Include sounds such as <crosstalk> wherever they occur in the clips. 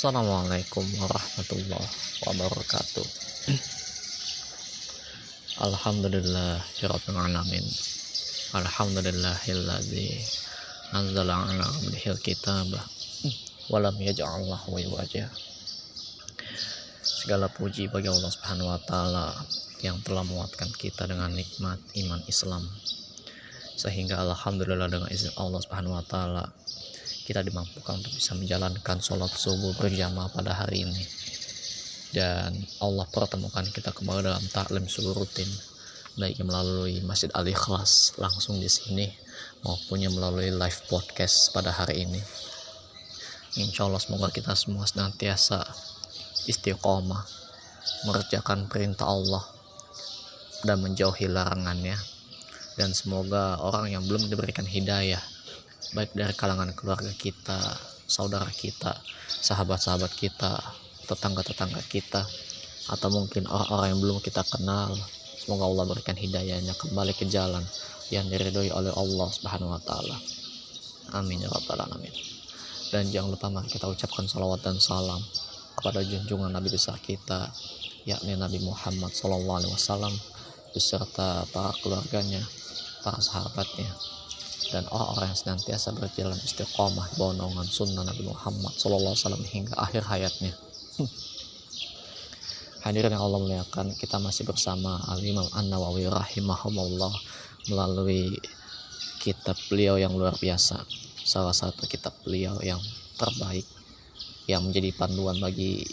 Assalamualaikum warahmatullahi wabarakatuh. Alhamdulillah Rabbil Alamin. Alhamdulillahilladzi Anzala ala abdihil kitab Walam yaj'allahu wajah Segala puji bagi Allah subhanahu wa ta'ala Yang telah menguatkan kita dengan nikmat iman Islam. Sehingga Alhamdulillah dengan izin Allah subhanahu wa ta'ala kita dimampukan untuk bisa menjalankan sholat subuh berjamaah pada hari ini. Dan Allah pertemukan kita kembali dalam taklim subuh rutin baik melalui Masjid Al Ikhlas langsung di sini maupun yang melalui live podcast pada hari ini. Insya Allah semoga kita semua senantiasa istiqomah mengerjakan perintah Allah dan menjauhi larangannya. Dan semoga orang yang belum diberikan hidayah baik dari kalangan keluarga kita, saudara kita, sahabat-sahabat kita, tetangga-tetangga kita, atau mungkin orang-orang yang belum kita kenal. Semoga Allah berikan hidayahnya kembali ke jalan yang diridhoi oleh Allah Subhanahu wa taala. Amin ya rabbal alamin. Dan jangan lupa mari kita ucapkan salawat dan salam kepada junjungan Nabi besar kita yakni Nabi Muhammad SAW beserta para keluarganya, para sahabatnya, dan orang-orang yang senantiasa berjalan istiqomah bawah naungan sunnah Nabi Muhammad SAW hingga akhir hayatnya. <laughs> Hadirin yang Allah muliakan, kita masih bersama Al-Imam An-Nawawi rahimahumullah melalui kitab beliau yang luar biasa. Salah satu kitab beliau yang terbaik yang menjadi panduan bagi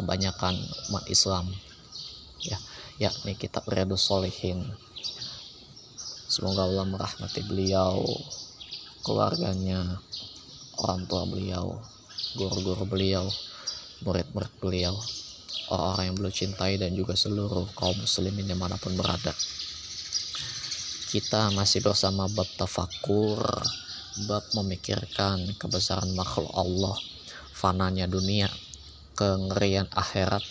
kebanyakan umat Islam ya yakni kitab Riyadus Solihin Semoga Allah merahmati beliau, keluarganya, orang tua beliau, guru-guru beliau, murid-murid beliau, orang-orang yang beliau cintai dan juga seluruh kaum muslimin di mana pun berada. Kita masih bersama bab tafakur, bab memikirkan kebesaran makhluk Allah, fananya dunia, kengerian akhirat,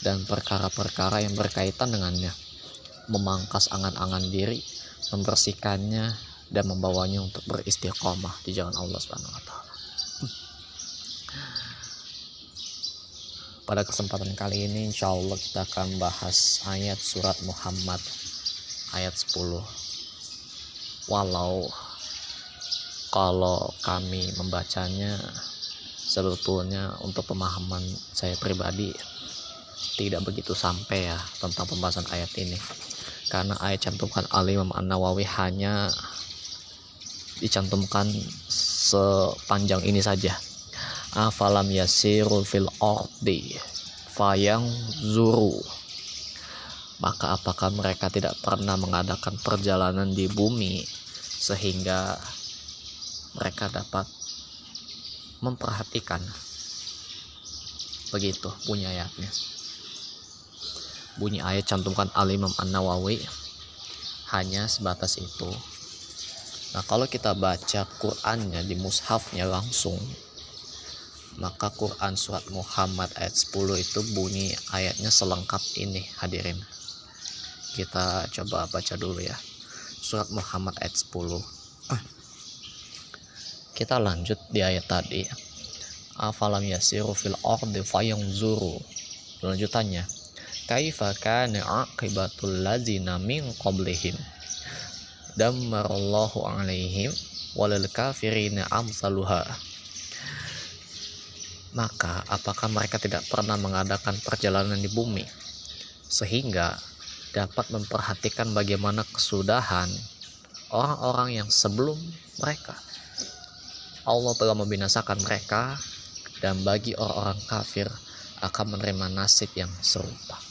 dan perkara-perkara yang berkaitan dengannya. Memangkas angan-angan diri, membersihkannya dan membawanya untuk beristiqomah di jalan Allah Subhanahu wa taala. Pada kesempatan kali ini insya Allah kita akan bahas ayat surat Muhammad ayat 10. Walau kalau kami membacanya sebetulnya untuk pemahaman saya pribadi tidak begitu sampai ya tentang pembahasan ayat ini karena ayat cantumkan Al-Imam An-Nawawi hanya dicantumkan sepanjang ini saja. Afalam yasiru fil ardi fayang zuru maka apakah mereka tidak pernah mengadakan perjalanan di bumi sehingga mereka dapat memperhatikan? Begitu punya ayatnya bunyi ayat cantumkan Al-Imam An-Nawawi hanya sebatas itu. Nah kalau kita baca Qurannya di mushafnya langsung maka Quran surat Muhammad ayat 10 itu bunyi ayatnya selengkap ini hadirin. Kita coba baca dulu ya. Surat Muhammad ayat 10 kita lanjut di ayat tadi. Afalam yasiru fil ardi fayanzuru lanjutannya kaifa kana aqibatul ladzina min qablihim? Dammarallahu alaihim walil kafirina amsaluha. Maka apakah mereka tidak pernah mengadakan perjalanan di bumi? Sehingga dapat memperhatikan bagaimana kesudahan orang-orang yang sebelum mereka. Allah telah membinasakan mereka dan bagi orang-orang kafir akan menerima nasib yang serupa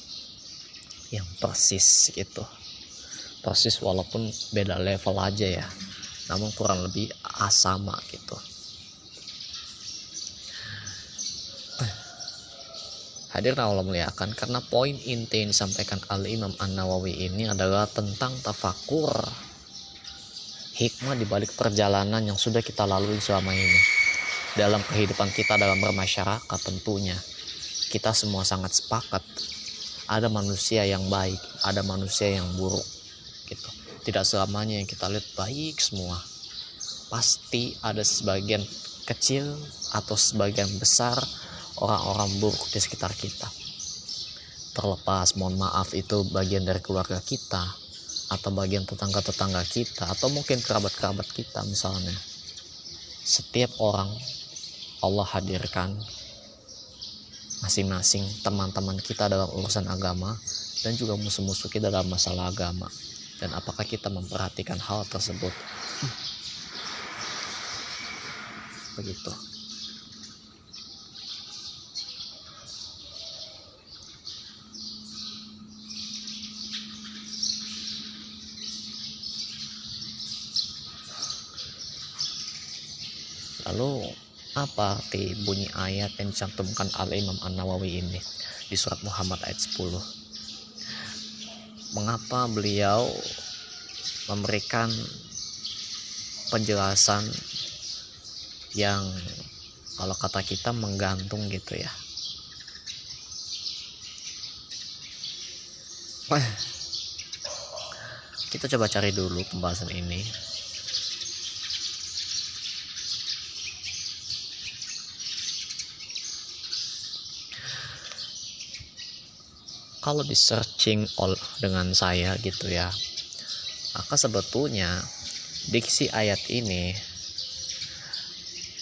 yang persis gitu. Persis walaupun beda level aja ya. Namun kurang lebih sama gitu. Hadir Allah muliakan karena poin inti yang disampaikan Al Imam An Nawawi ini adalah tentang tafakur hikmah dibalik perjalanan yang sudah kita lalui selama ini. Dalam kehidupan kita dalam bermasyarakat tentunya kita semua sangat sepakat ada manusia yang baik ada manusia yang buruk gitu. Tidak selamanya yang kita lihat baik semua. Pasti ada sebagian kecil atau sebagian besar orang-orang buruk di sekitar kita. Terlepas mohon maaf itu bagian dari keluarga kita atau bagian tetangga-tetangga kita atau mungkin kerabat-kerabat kita misalnya. Setiap orang Allah hadirkan masing-masing teman-teman kita dalam urusan agama dan juga musuh-musuh kita dalam masalah agama. Dan apakah kita memperhatikan hal tersebut? Begitu. Lalu apa arti bunyi ayat yang dicantumkan al Imam An Nawawi ini di surat Muhammad ayat 10 mengapa beliau memberikan penjelasan yang kalau kata kita menggantung gitu ya? Kita coba cari dulu pembahasan ini kalau di searching all dengan saya gitu ya maka sebetulnya diksi ayat ini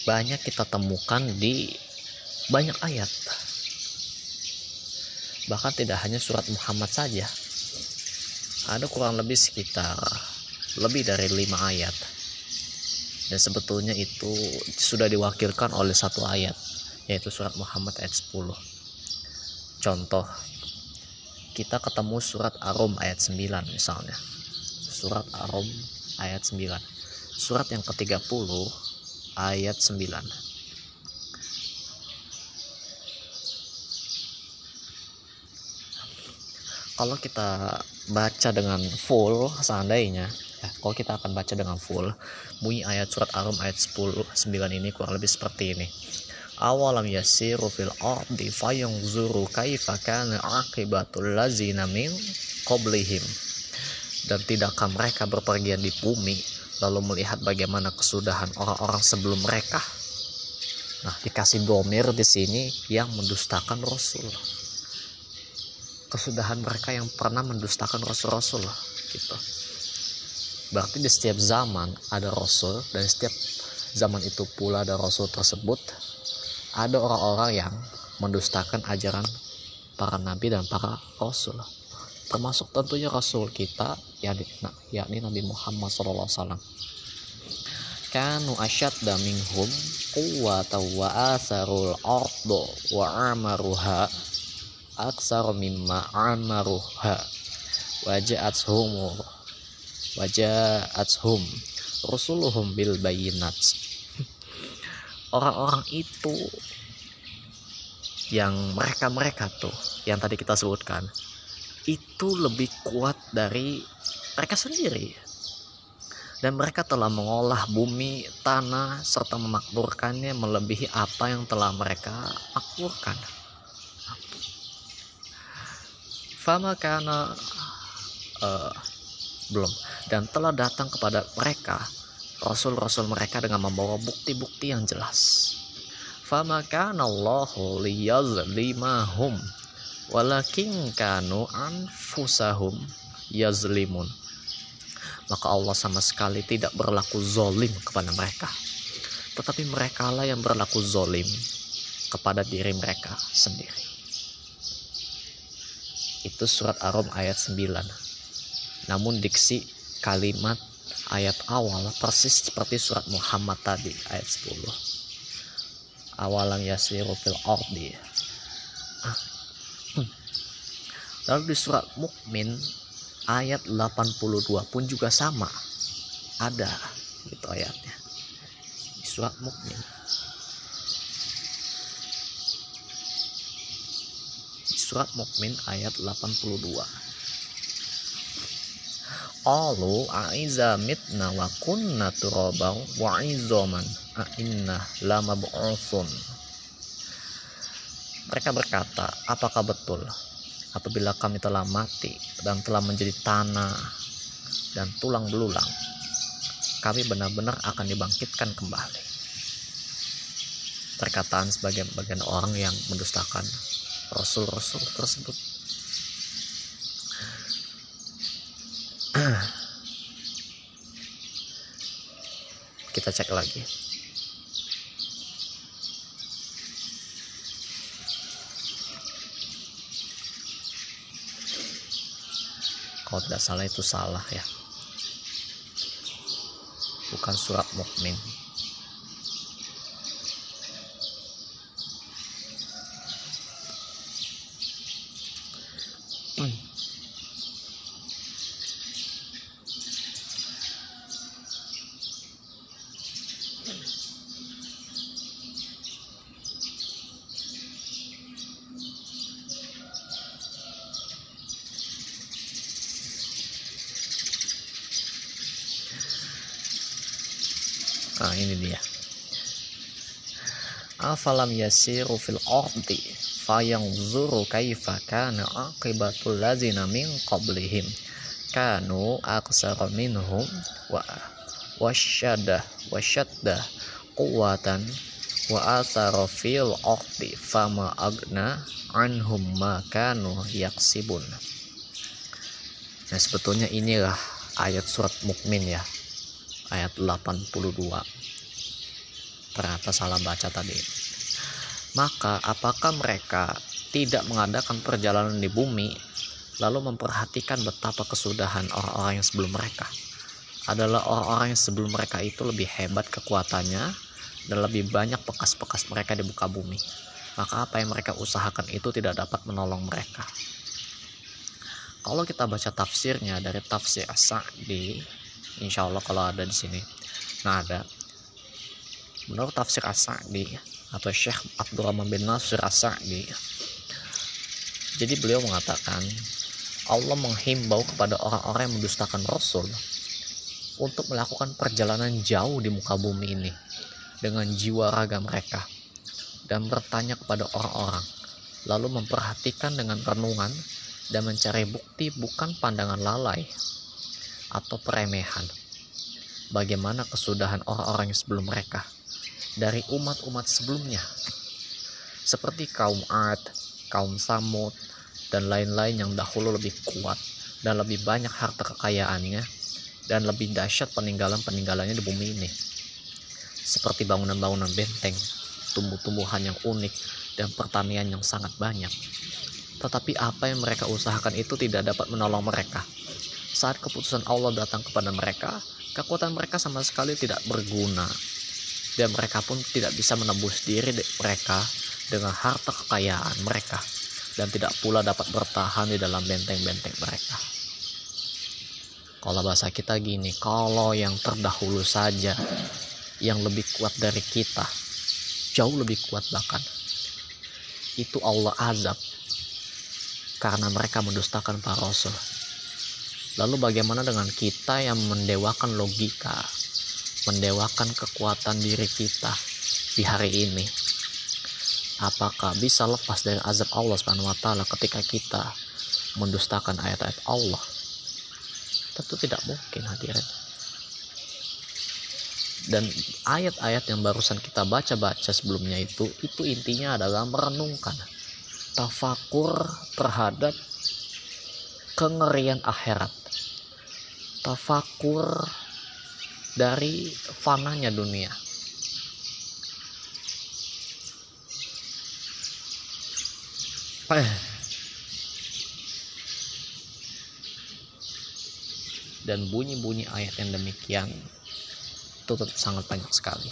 banyak kita temukan di banyak ayat. Bahkan tidak hanya surat Muhammad saja. Ada kurang lebih sekitar lebih dari lima ayat. Dan sebetulnya itu sudah diwakilkan oleh satu ayat yaitu surat Muhammad ayat 10 contoh kita ketemu surat Arum ayat 9 misalnya. Surat Arum ayat 9 surat yang ke-30 ayat 9 kalau kita baca dengan full seandainya ya, kalau kita akan baca dengan full bunyi ayat surat Arum ayat 10 9 ini kurang lebih seperti ini awalam yasiru fil ardi zuru kaifa kana aqibatul lazina min qablihim dan tidakkah mereka berpergian di bumi lalu melihat bagaimana kesudahan orang-orang sebelum mereka. Nah, dikasih domir di sini yang mendustakan Rasul. Kesudahan mereka yang pernah mendustakan Rasul-Rasul gitu. Berarti di setiap zaman ada Rasul dan setiap zaman itu pula ada Rasul tersebut ada orang-orang yang mendustakan ajaran para nabi dan para rasul. Termasuk tentunya rasul kita yakni, yakni Nabi Muhammad SAW kanu asyadda minhum quwwata wa asarul ardo wa amaruha aksar mimma amaruha. Waja'athum waja'athum rusuluhum bil bayinat orang-orang itu yang mereka-mereka tuh yang tadi kita sebutkan itu lebih kuat dari mereka sendiri dan mereka telah mengolah bumi, tanah, serta memakmurkannya melebihi apa yang telah mereka makmurkan. Fama karena uh, belum dan telah datang kepada mereka rasul-rasul mereka dengan membawa bukti-bukti yang jelas. Fama kana Allahu liyazlimahum walakin kanu anfusahum yazlimun. Maka Allah sama sekali tidak berlaku zolim kepada mereka. Tetapi mereka lah yang berlaku zolim kepada diri mereka sendiri. Itu surat Arum ayat 9 namun diksi kalimat ayat awal persis seperti surat Muhammad tadi ayat 10 awalan yasiru fil ardi Lalu di surat Mukmin ayat 82 pun juga sama. Ada gitu ayatnya. Di surat Mukmin. Surat Mukmin ayat 82. Alu aiza mitna wa kunna turabau wa izoman a inna lama bu'usun. Mereka berkata, apakah betul apabila kami telah mati dan telah menjadi tanah dan tulang belulang kami benar-benar akan dibangkitkan kembali perkataan sebagian bagian orang yang mendustakan rasul-rasul tersebut kita cek lagi. Kalau tidak salah itu salah ya. Bukan surat mukmin nah ini dia afalam yasiru fil ardi fayanzuru kaifa kana aqibatul ladzina min qablihim kanu aksara minhum wa wasyadda wasyadda quwatan wa athara fil ardi fama agna anhum ma kanu yaksibun. Nah sebetulnya inilah ayat surat mukmin ya ayat 82 ternyata salah baca tadi maka apakah mereka tidak mengadakan perjalanan di bumi lalu memperhatikan betapa kesudahan orang-orang yang sebelum mereka? Adalah orang-orang yang sebelum mereka itu lebih hebat kekuatannya dan lebih banyak bekas-bekas mereka di muka bumi. Maka apa yang mereka usahakan itu tidak dapat menolong mereka. Kalau kita baca tafsirnya dari tafsir Sa'di insya Allah kalau ada di sini nah ada. Menurut tafsir As-Sa'di atau Syekh Abdurrahman bin Nasir As-Sa'di jadi beliau mengatakan Allah menghimbau kepada orang-orang yang mendustakan Rasul untuk melakukan perjalanan jauh di muka bumi ini dengan jiwa raga mereka dan bertanya kepada orang-orang lalu memperhatikan dengan renungan dan mencari bukti bukan pandangan lalai atau peremehan. Bagaimana kesudahan orang-orang yang sebelum mereka dari umat-umat sebelumnya, seperti kaum Ad, kaum Samud, dan lain-lain yang dahulu lebih kuat dan lebih banyak harta kekayaannya dan lebih dahsyat peninggalan-peninggalannya di bumi ini. Seperti bangunan-bangunan benteng, tumbuh-tumbuhan yang unik, dan pertanian yang sangat banyak. Tetapi apa yang mereka usahakan itu tidak dapat menolong mereka saat keputusan Allah datang kepada mereka, kekuatan mereka sama sekali tidak berguna. Dan mereka pun tidak bisa menebus diri mereka dengan harta kekayaan mereka. Dan tidak pula dapat bertahan di dalam benteng-benteng mereka. Kalau bahasa kita gini, kalau yang terdahulu saja yang lebih kuat dari kita, jauh lebih kuat bahkan. Itu Allah azab karena mereka mendustakan para rasul Lalu bagaimana dengan kita yang mendewakan logika, mendewakan kekuatan diri kita di hari ini? Apakah bisa lepas dari azab Allah Subhanahu wa taala ketika kita mendustakan ayat-ayat Allah? Tentu tidak mungkin hadirin. Dan ayat-ayat yang barusan kita baca-baca sebelumnya itu, itu intinya adalah merenungkan tafakur terhadap kengerian akhirat tafakur dari fananya dunia. Dan bunyi-bunyi ayat yang demikian itu sangat banyak sekali.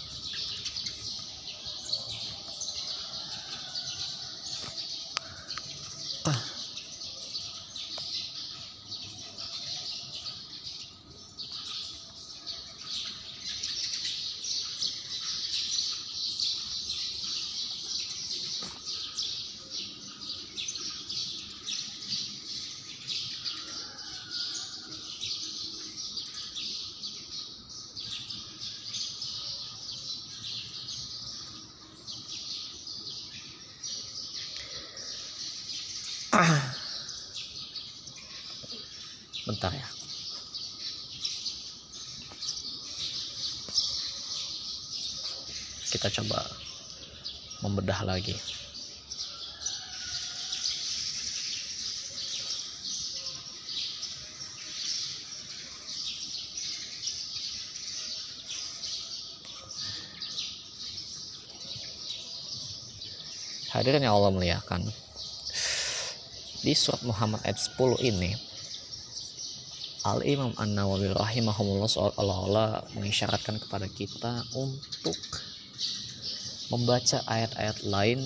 bentar ya kita coba lagi Hadirin yang Allah muliakan. Di surat Muhammad ayat 10 ini Al Imam An Nawawi rahimahumullah seolah-olah mengisyaratkan kepada kita untuk membaca ayat-ayat lain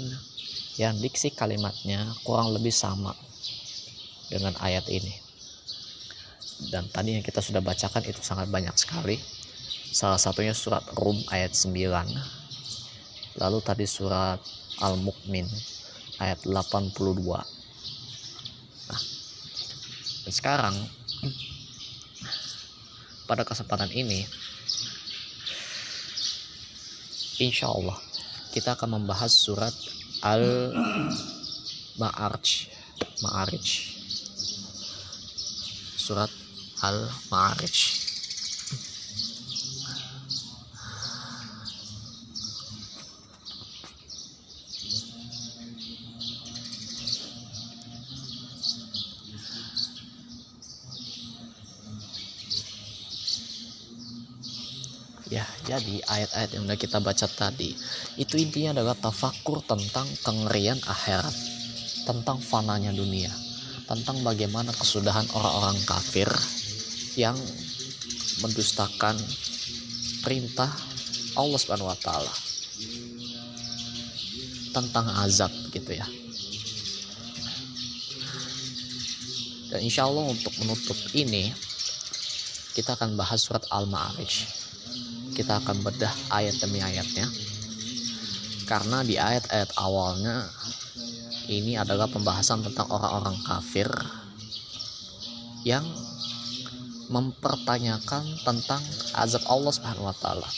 yang diksi kalimatnya kurang lebih sama dengan ayat ini. Dan tadi yang kita sudah bacakan itu sangat banyak sekali. Salah satunya surat Rum ayat 9. Lalu tadi surat Al-Mukmin ayat 82. Nah, dan sekarang pada kesempatan ini insya Allah kita akan membahas surat Al-Ma'arij. Ma'arij. Surat Al-Ma'arij ya jadi ayat-ayat yang sudah kita baca tadi itu intinya adalah tafakur tentang kengerian akhirat tentang fananya dunia tentang bagaimana kesudahan orang-orang kafir yang mendustakan perintah Allah Subhanahu wa taala tentang azab gitu ya. Dan insya Allah untuk menutup ini kita akan bahas surat Al-Ma'arij kita akan bedah ayat demi ayatnya karena di ayat-ayat awalnya ini adalah pembahasan tentang orang-orang kafir yang mempertanyakan tentang azab Allah Subhanahu wa taala.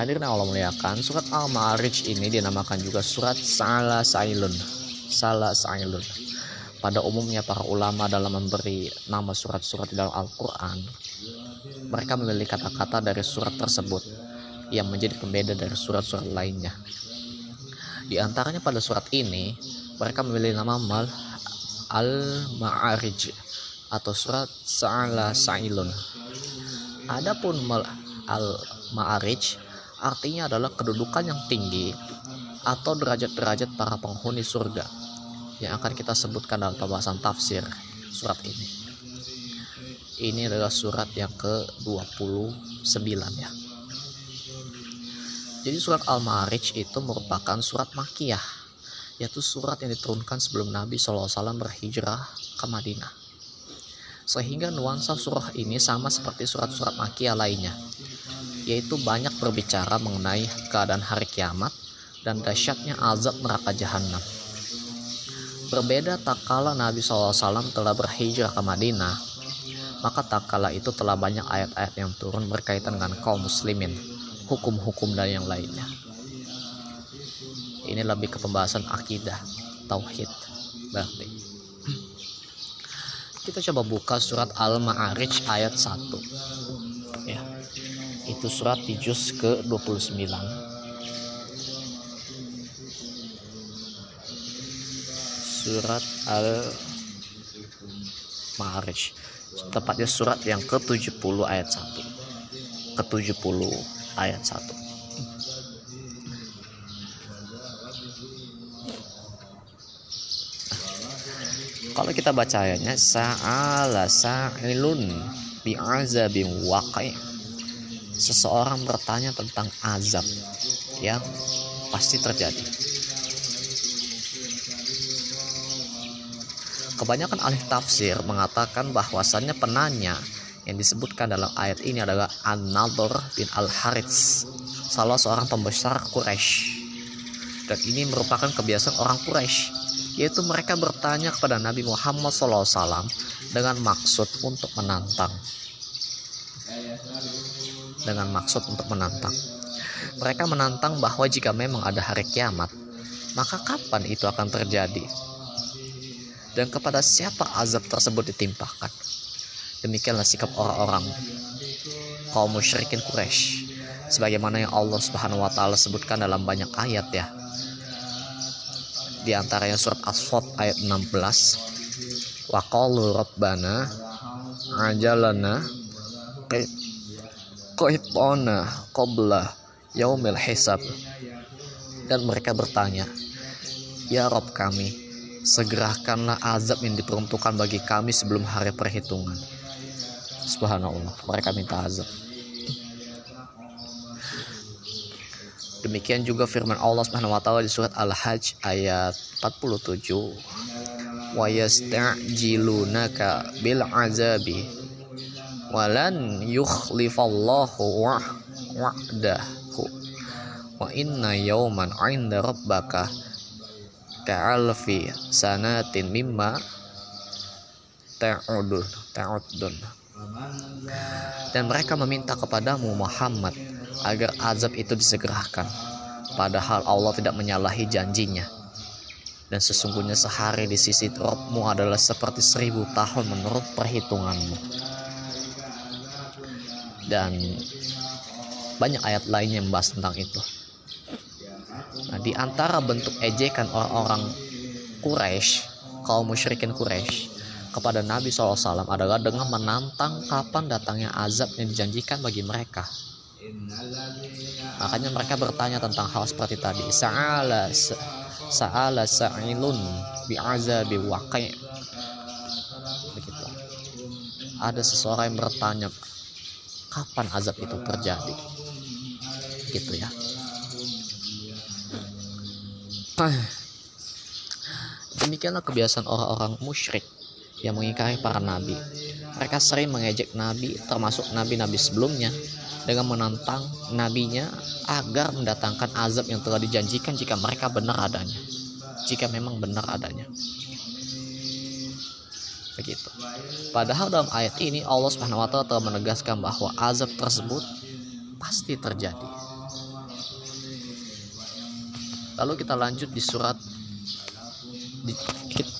Hadirin Allah muliakan, surat Al-Ma'arij ini dinamakan juga surat Salah Sailun. Salah Sailun. Pada umumnya para ulama dalam memberi nama surat-surat di dalam Al-Qur'an mereka memilih kata-kata dari surat tersebut yang menjadi pembeda dari surat-surat lainnya. Di antaranya pada surat ini, mereka memilih nama Mal Al-Ma'arij atau surat Sa'ala Sa'ilun. Adapun Mal Al-Ma'arij artinya adalah kedudukan yang tinggi atau derajat-derajat para penghuni surga yang akan kita sebutkan dalam pembahasan tafsir surat ini ini adalah surat yang ke-29 ya. Jadi surat Al-Ma'arij itu merupakan surat Makiyah, yaitu surat yang diturunkan sebelum Nabi SAW berhijrah ke Madinah. Sehingga nuansa surah ini sama seperti surat-surat Makiyah lainnya, yaitu banyak berbicara mengenai keadaan hari kiamat dan dahsyatnya azab neraka jahanam. Berbeda tak kala Nabi SAW telah berhijrah ke Madinah, maka tak kala itu telah banyak ayat-ayat yang turun berkaitan dengan kaum muslimin, hukum-hukum dan yang lainnya. Ini lebih ke pembahasan akidah, tauhid, berarti. Kita coba buka surat Al-Ma'arij ayat 1. Ya. Itu surat di juz ke-29. Surat Al-Ma'arij tepatnya surat yang ke-70 ayat 1 ke-70 ayat 1 kalau kita baca ayatnya sa'ala sa'ilun bi'azabin waqi. Seseorang bertanya tentang azab yang pasti terjadi Kebanyakan ahli tafsir mengatakan bahwasannya penanya yang disebutkan dalam ayat ini adalah An-Nadhr bin Al-Harits, salah seorang pembesar Quraisy. Dan ini merupakan kebiasaan orang Quraisy, yaitu mereka bertanya kepada Nabi Muhammad SAW dengan maksud untuk menantang. Dengan maksud untuk menantang. Mereka menantang bahwa jika memang ada hari kiamat, maka kapan itu akan terjadi? Dan kepada siapa azab tersebut ditimpakan. Demikianlah sikap orang-orang kaum musyrikin Quraisy. Sebagaimana yang Allah Subhanahu wa taala sebutkan dalam banyak ayat ya. Di antaranya surat As-Saff ayat 16 wa qalu rabbana ajalana qaitona qabla yaumil hisab. Dan mereka bertanya ya Rob kami segerakanlah azab yang diperuntukkan bagi kami sebelum hari perhitungan. Subhanallah mereka minta azab. Demikian juga firman Allah Subhanahu wa taala di surat Al-Hajj ayat 47. Wa yasta'jilunaka bil azabi walan yukhlifallahu wa'dahu. Wa inna yawman 'inda rabbaka ka'alfi sanatin mimma ta'udun ta'udun dan mereka meminta kepadamu Muhammad agar azab itu disegerakan. Padahal Allah tidak menyalahi janjinya. Dan sesungguhnya sehari di sisi Robmu adalah seperti seribu tahun menurut perhitunganmu. Dan banyak ayat lain yang membahas tentang itu. Nah, di antara bentuk ejekan orang-orang Quraisy, kaum musyrikin Quraisy kepada Nabi SAW adalah dengan menantang kapan datangnya azab yang dijanjikan bagi mereka. Makanya mereka bertanya tentang hal seperti tadi. Sa'ala sa'ala sa'ilun bi'azabi waqi' begitu. Ada seseorang yang bertanya kapan azab itu terjadi. Gitu ya. <clears throat> Demikianlah kebiasaan orang-orang musyrik yang mengingkari para nabi. Mereka sering mengejek nabi, termasuk nabi-nabi sebelumnya, dengan menantang nabinya agar mendatangkan azab yang telah dijanjikan jika mereka benar adanya. Jika memang benar adanya. Begitu. Padahal dalam ayat ini Allah Subhanahu wa taala telah menegaskan bahwa azab tersebut pasti terjadi. Lalu kita lanjut di surat di,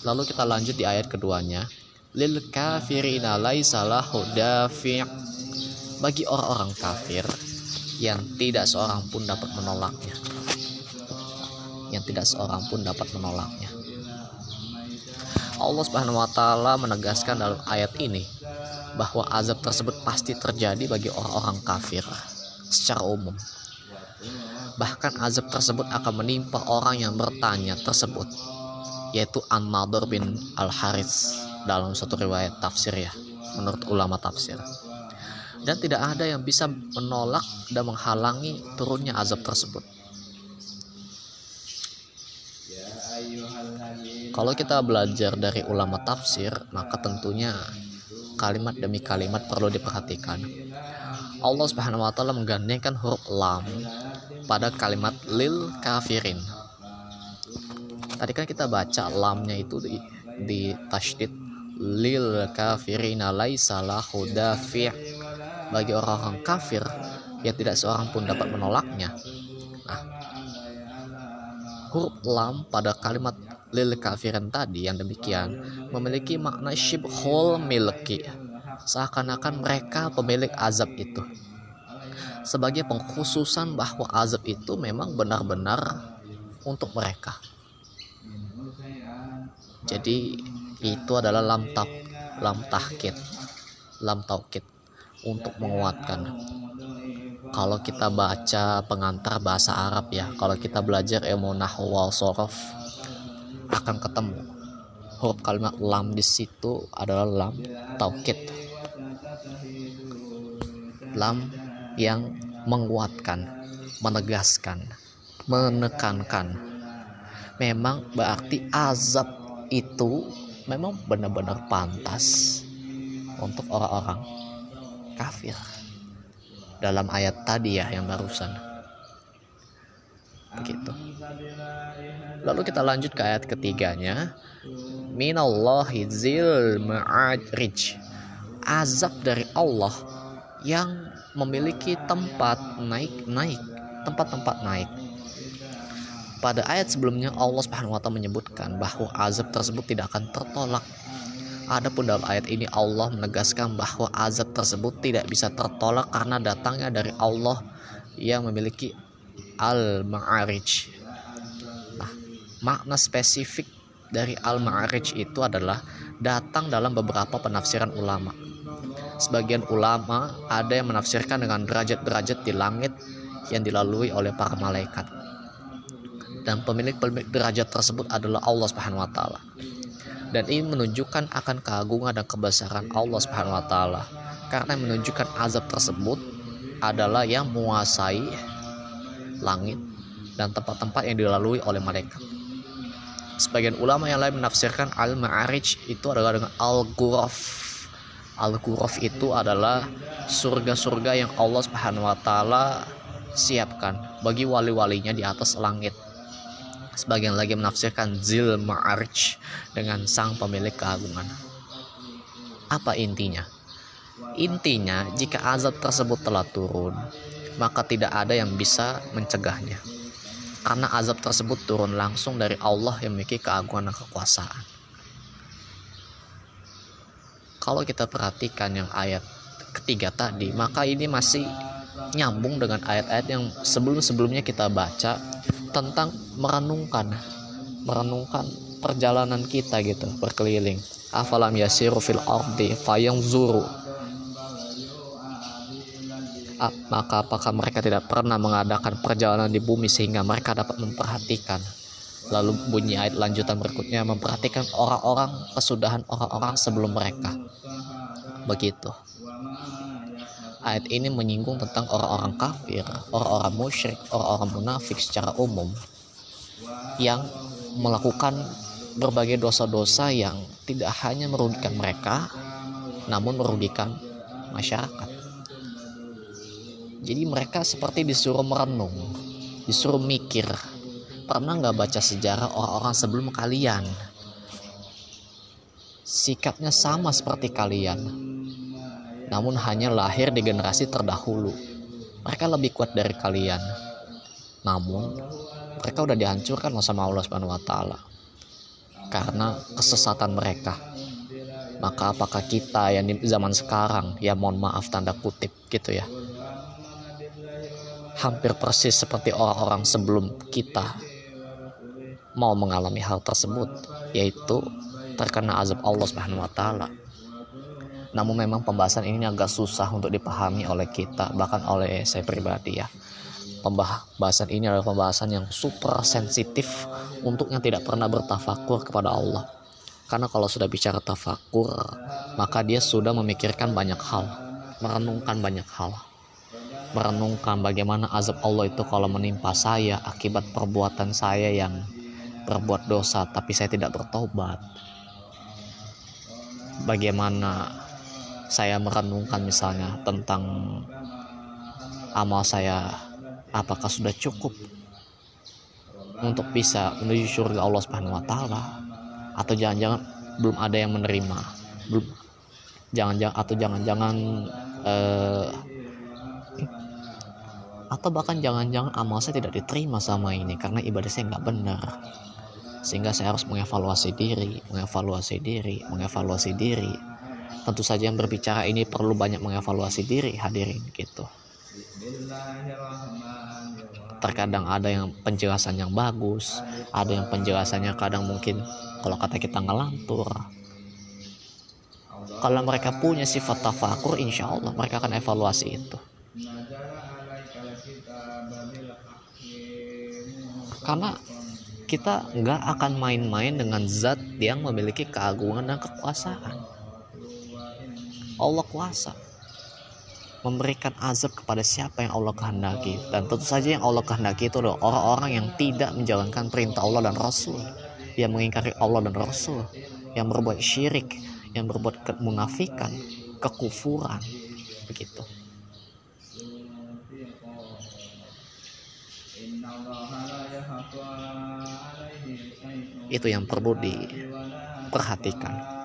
lalu kita lanjut di ayat keduanya. Lil kafirina laisa lahu bagi orang-orang kafir yang tidak seorang pun dapat menolaknya. Yang tidak seorang pun dapat menolaknya. Allah Subhanahu wa taala menegaskan dalam ayat ini bahwa azab tersebut pasti terjadi bagi orang-orang kafir secara umum bahkan azab tersebut akan menimpa orang yang bertanya tersebut yaitu An-Nadir bin Al-Harith dalam satu riwayat tafsir ya menurut ulama tafsir. Dan tidak ada yang bisa menolak dan menghalangi turunnya azab tersebut. Kalau kita belajar dari ulama tafsir maka tentunya kalimat demi kalimat perlu diperhatikan Allah Subhanahu wa taala menggandengkan huruf lam pada kalimat lil kafirin. Tadi kan kita baca lamnya itu di, di tasydid lil kafirina laisa lahu dafi' bagi orang-orang kafir yang tidak seorang pun dapat menolaknya. Nah huruf lam pada kalimat lil kafirin tadi yang demikian memiliki makna shibhul milki seakan-akan mereka pemilik azab itu. Sebagai pengkhususan bahwa azab itu memang benar-benar untuk mereka. Jadi itu adalah lam tak lam tahkid lam taukid untuk menguatkan. Kalau kita baca pengantar bahasa Arab ya kalau kita belajar ilmu nahwu wal sorof akan ketemu. Huruf kalimat lam di situ adalah lam taukid lam yang menguatkan menegaskan menekankan. Memang berarti azab itu memang benar-benar pantas untuk orang-orang kafir. Dalam ayat tadi ya yang barusan. Begitu. Lalu kita lanjut ke ayat ketiganya. Minallahi zil ma'arij azab dari Allah yang memiliki tempat naik-naik tempat-tempat naik pada ayat sebelumnya Allah Subhanahu wa taala menyebutkan bahwa azab tersebut tidak akan tertolak. Adapun dalam ayat ini Allah menegaskan bahwa azab tersebut tidak bisa tertolak karena datangnya dari Allah yang memiliki al-ma'arij. Nah, makna spesifik dari al-ma'arij itu adalah datang dalam beberapa penafsiran ulama. Sebagian ulama ada yang menafsirkan dengan derajat-derajat di langit yang dilalui oleh para malaikat. Dan pemilik-pemilik derajat tersebut adalah Allah Subhanahu wa taala. Dan ini menunjukkan akan keagungan dan kebesaran Allah Subhanahu wa taala. Karena menunjukkan azab tersebut adalah yang menguasai langit dan tempat-tempat yang dilalui oleh malaikat. Sebagian ulama yang lain menafsirkan al-ma'arij itu adalah dengan al-ghuraf. Al-ghuraf itu adalah surga-surga yang Allah Subhanahu wa taala siapkan bagi wali-walinya di atas langit. Sebagian lagi menafsirkan zil ma'arij dengan sang pemilik keagungan. Apa intinya? Intinya, jika azab tersebut telah turun, maka tidak ada yang bisa mencegahnya. Karena azab tersebut turun langsung dari Allah yang memiliki keagungan dan kekuasaan. Kalau kita perhatikan yang ayat ketiga tadi, maka ini masih nyambung dengan ayat-ayat yang sebelum-sebelumnya kita baca tentang merenungkan merenungkan perjalanan kita gitu berkeliling. Afalam yasiru fil ardi zuru maka apakah mereka tidak pernah mengadakan perjalanan di bumi sehingga mereka dapat memperhatikan lalu bunyi ayat lanjutan berikutnya memperhatikan orang-orang kesudahan orang-orang sebelum mereka begitu ayat ini menyinggung tentang orang-orang kafir orang-orang musyrik orang-orang munafik secara umum yang melakukan berbagai dosa-dosa yang tidak hanya merugikan mereka namun merugikan masyarakat jadi mereka seperti disuruh merenung, disuruh mikir. Pernah nggak baca sejarah orang-orang sebelum kalian? Sikapnya sama seperti kalian, namun hanya lahir di generasi terdahulu. Mereka lebih kuat dari kalian, namun mereka udah dihancurkan sama Allah Subhanahu wa taala karena kesesatan mereka. Maka apakah kita yang di zaman sekarang ya mohon maaf tanda kutip gitu ya hampir persis seperti orang-orang sebelum kita mau mengalami hal tersebut yaitu terkena azab Allah Subhanahu wa taala. Namun memang pembahasan ini agak susah untuk dipahami oleh kita bahkan oleh saya pribadi ya. Pembahasan ini adalah pembahasan yang super sensitif untuk yang tidak pernah bertafakur kepada Allah. Karena kalau sudah bicara tafakur, maka dia sudah memikirkan banyak hal, merenungkan banyak hal merenungkan bagaimana azab Allah itu kalau menimpa saya akibat perbuatan saya yang berbuat dosa tapi saya tidak bertobat. Bagaimana saya merenungkan misalnya tentang amal saya apakah sudah cukup untuk bisa menuju surga Allah Subhanahu wa taala? Atau jangan-jangan belum ada yang menerima? Belum. Jangan-jangan atau jangan-jangan eh, atau bahkan jangan-jangan amal saya tidak diterima sama ini karena ibadah saya nggak benar. Sehingga saya harus mengevaluasi diri mengevaluasi diri mengevaluasi diri. Tentu saja yang berbicara ini perlu banyak mengevaluasi diri hadirin gitu. Terkadang ada yang penjelasan yang bagus ada yang penjelasannya kadang mungkin kalau kata kita ngelantur kalau mereka punya sifat tafakur insya Allah mereka akan evaluasi itu karena kita nggak akan main-main dengan zat yang memiliki keagungan dan kekuasaan. Allah kuasa. Memberikan azab kepada siapa yang Allah kehendaki. Dan tentu saja yang Allah kehendaki itu adalah orang-orang yang tidak menjalankan perintah Allah dan Rasul. Yang mengingkari Allah dan Rasul. Yang berbuat syirik. Yang berbuat kemunafikan. Kekufuran. Begitu itu yang perlu diperhatikan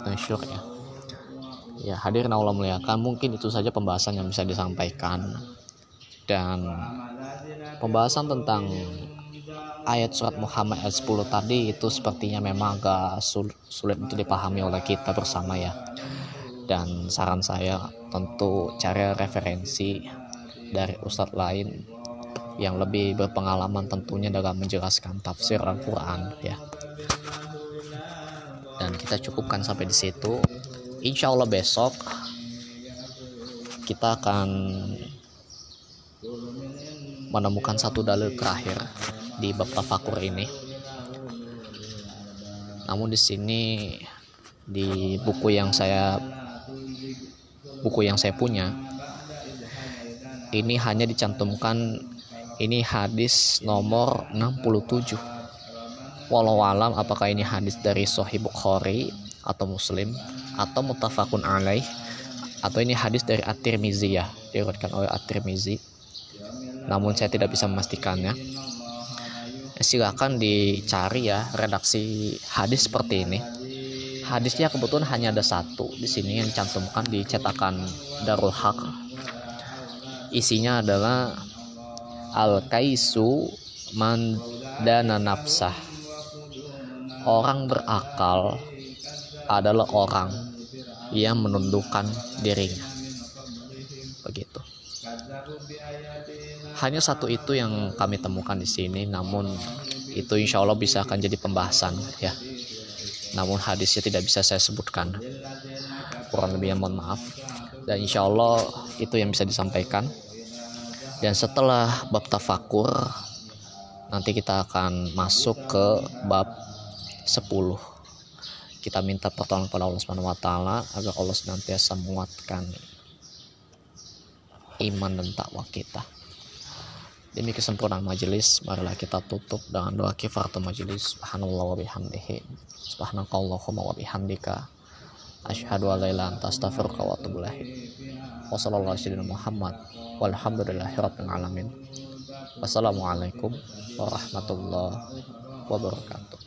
waktunya syur ya. Ya hadirin Allah muliakan mungkin itu saja pembahasan yang bisa disampaikan. Dan pembahasan tentang ayat surat Muhammad ayat 10 tadi itu sepertinya memang agak sulit untuk dipahami oleh kita bersama ya. Dan saran saya tentu cari referensi dari ustadz lain yang lebih berpengalaman tentunya dalam menjelaskan tafsir Al-Quran ya dan kita cukupkan sampai di situ. Insya Allah besok kita akan menemukan satu dalil terakhir di bab tafakur ini. Namun di sini di buku yang saya buku yang saya punya ini hanya dicantumkan ini hadis nomor 67 walau alam apakah ini hadis dari Sahih Bukhari atau Muslim atau mutafakun alaih? Atau ini hadis dari At-Tirmizi ya diriwayatkan oleh At-Tirmizi. Namun saya tidak bisa memastikannya. Ya, silakan dicari ya redaksi hadis seperti ini. Hadisnya kebetulan hanya ada satu di sini yang dicantumkan di cetakan Darul Haq. Isinya adalah al kaisu mandana nafsah orang berakal adalah orang yang menundukkan dirinya. Begitu. Hanya satu itu yang kami temukan di sini namun itu insya Allah bisa akan jadi pembahasan ya. Namun hadisnya tidak bisa saya sebutkan. Kurang lebih mohon maaf. Dan insya Allah itu yang bisa disampaikan. Dan setelah bab tafakur nanti kita akan masuk ke bab 10 kita minta pertolongan kepada Allah Subhanahu wa taala agar Allah senantiasa menguatkan iman dan takwa kita. Demi kesempurnaan majelis, marilah kita tutup dengan doa kifaratul majelis. Subhanallah wa bihamdihi. Subhanakallahumma wa bihamdika. Asyhadu an la ilaha anta astaghfiruka wa atubu ilaik. Wassallallahu Muhammad walhamdulillahirabbil alamin wassalamualaikum warahmatullahi wabarakatuh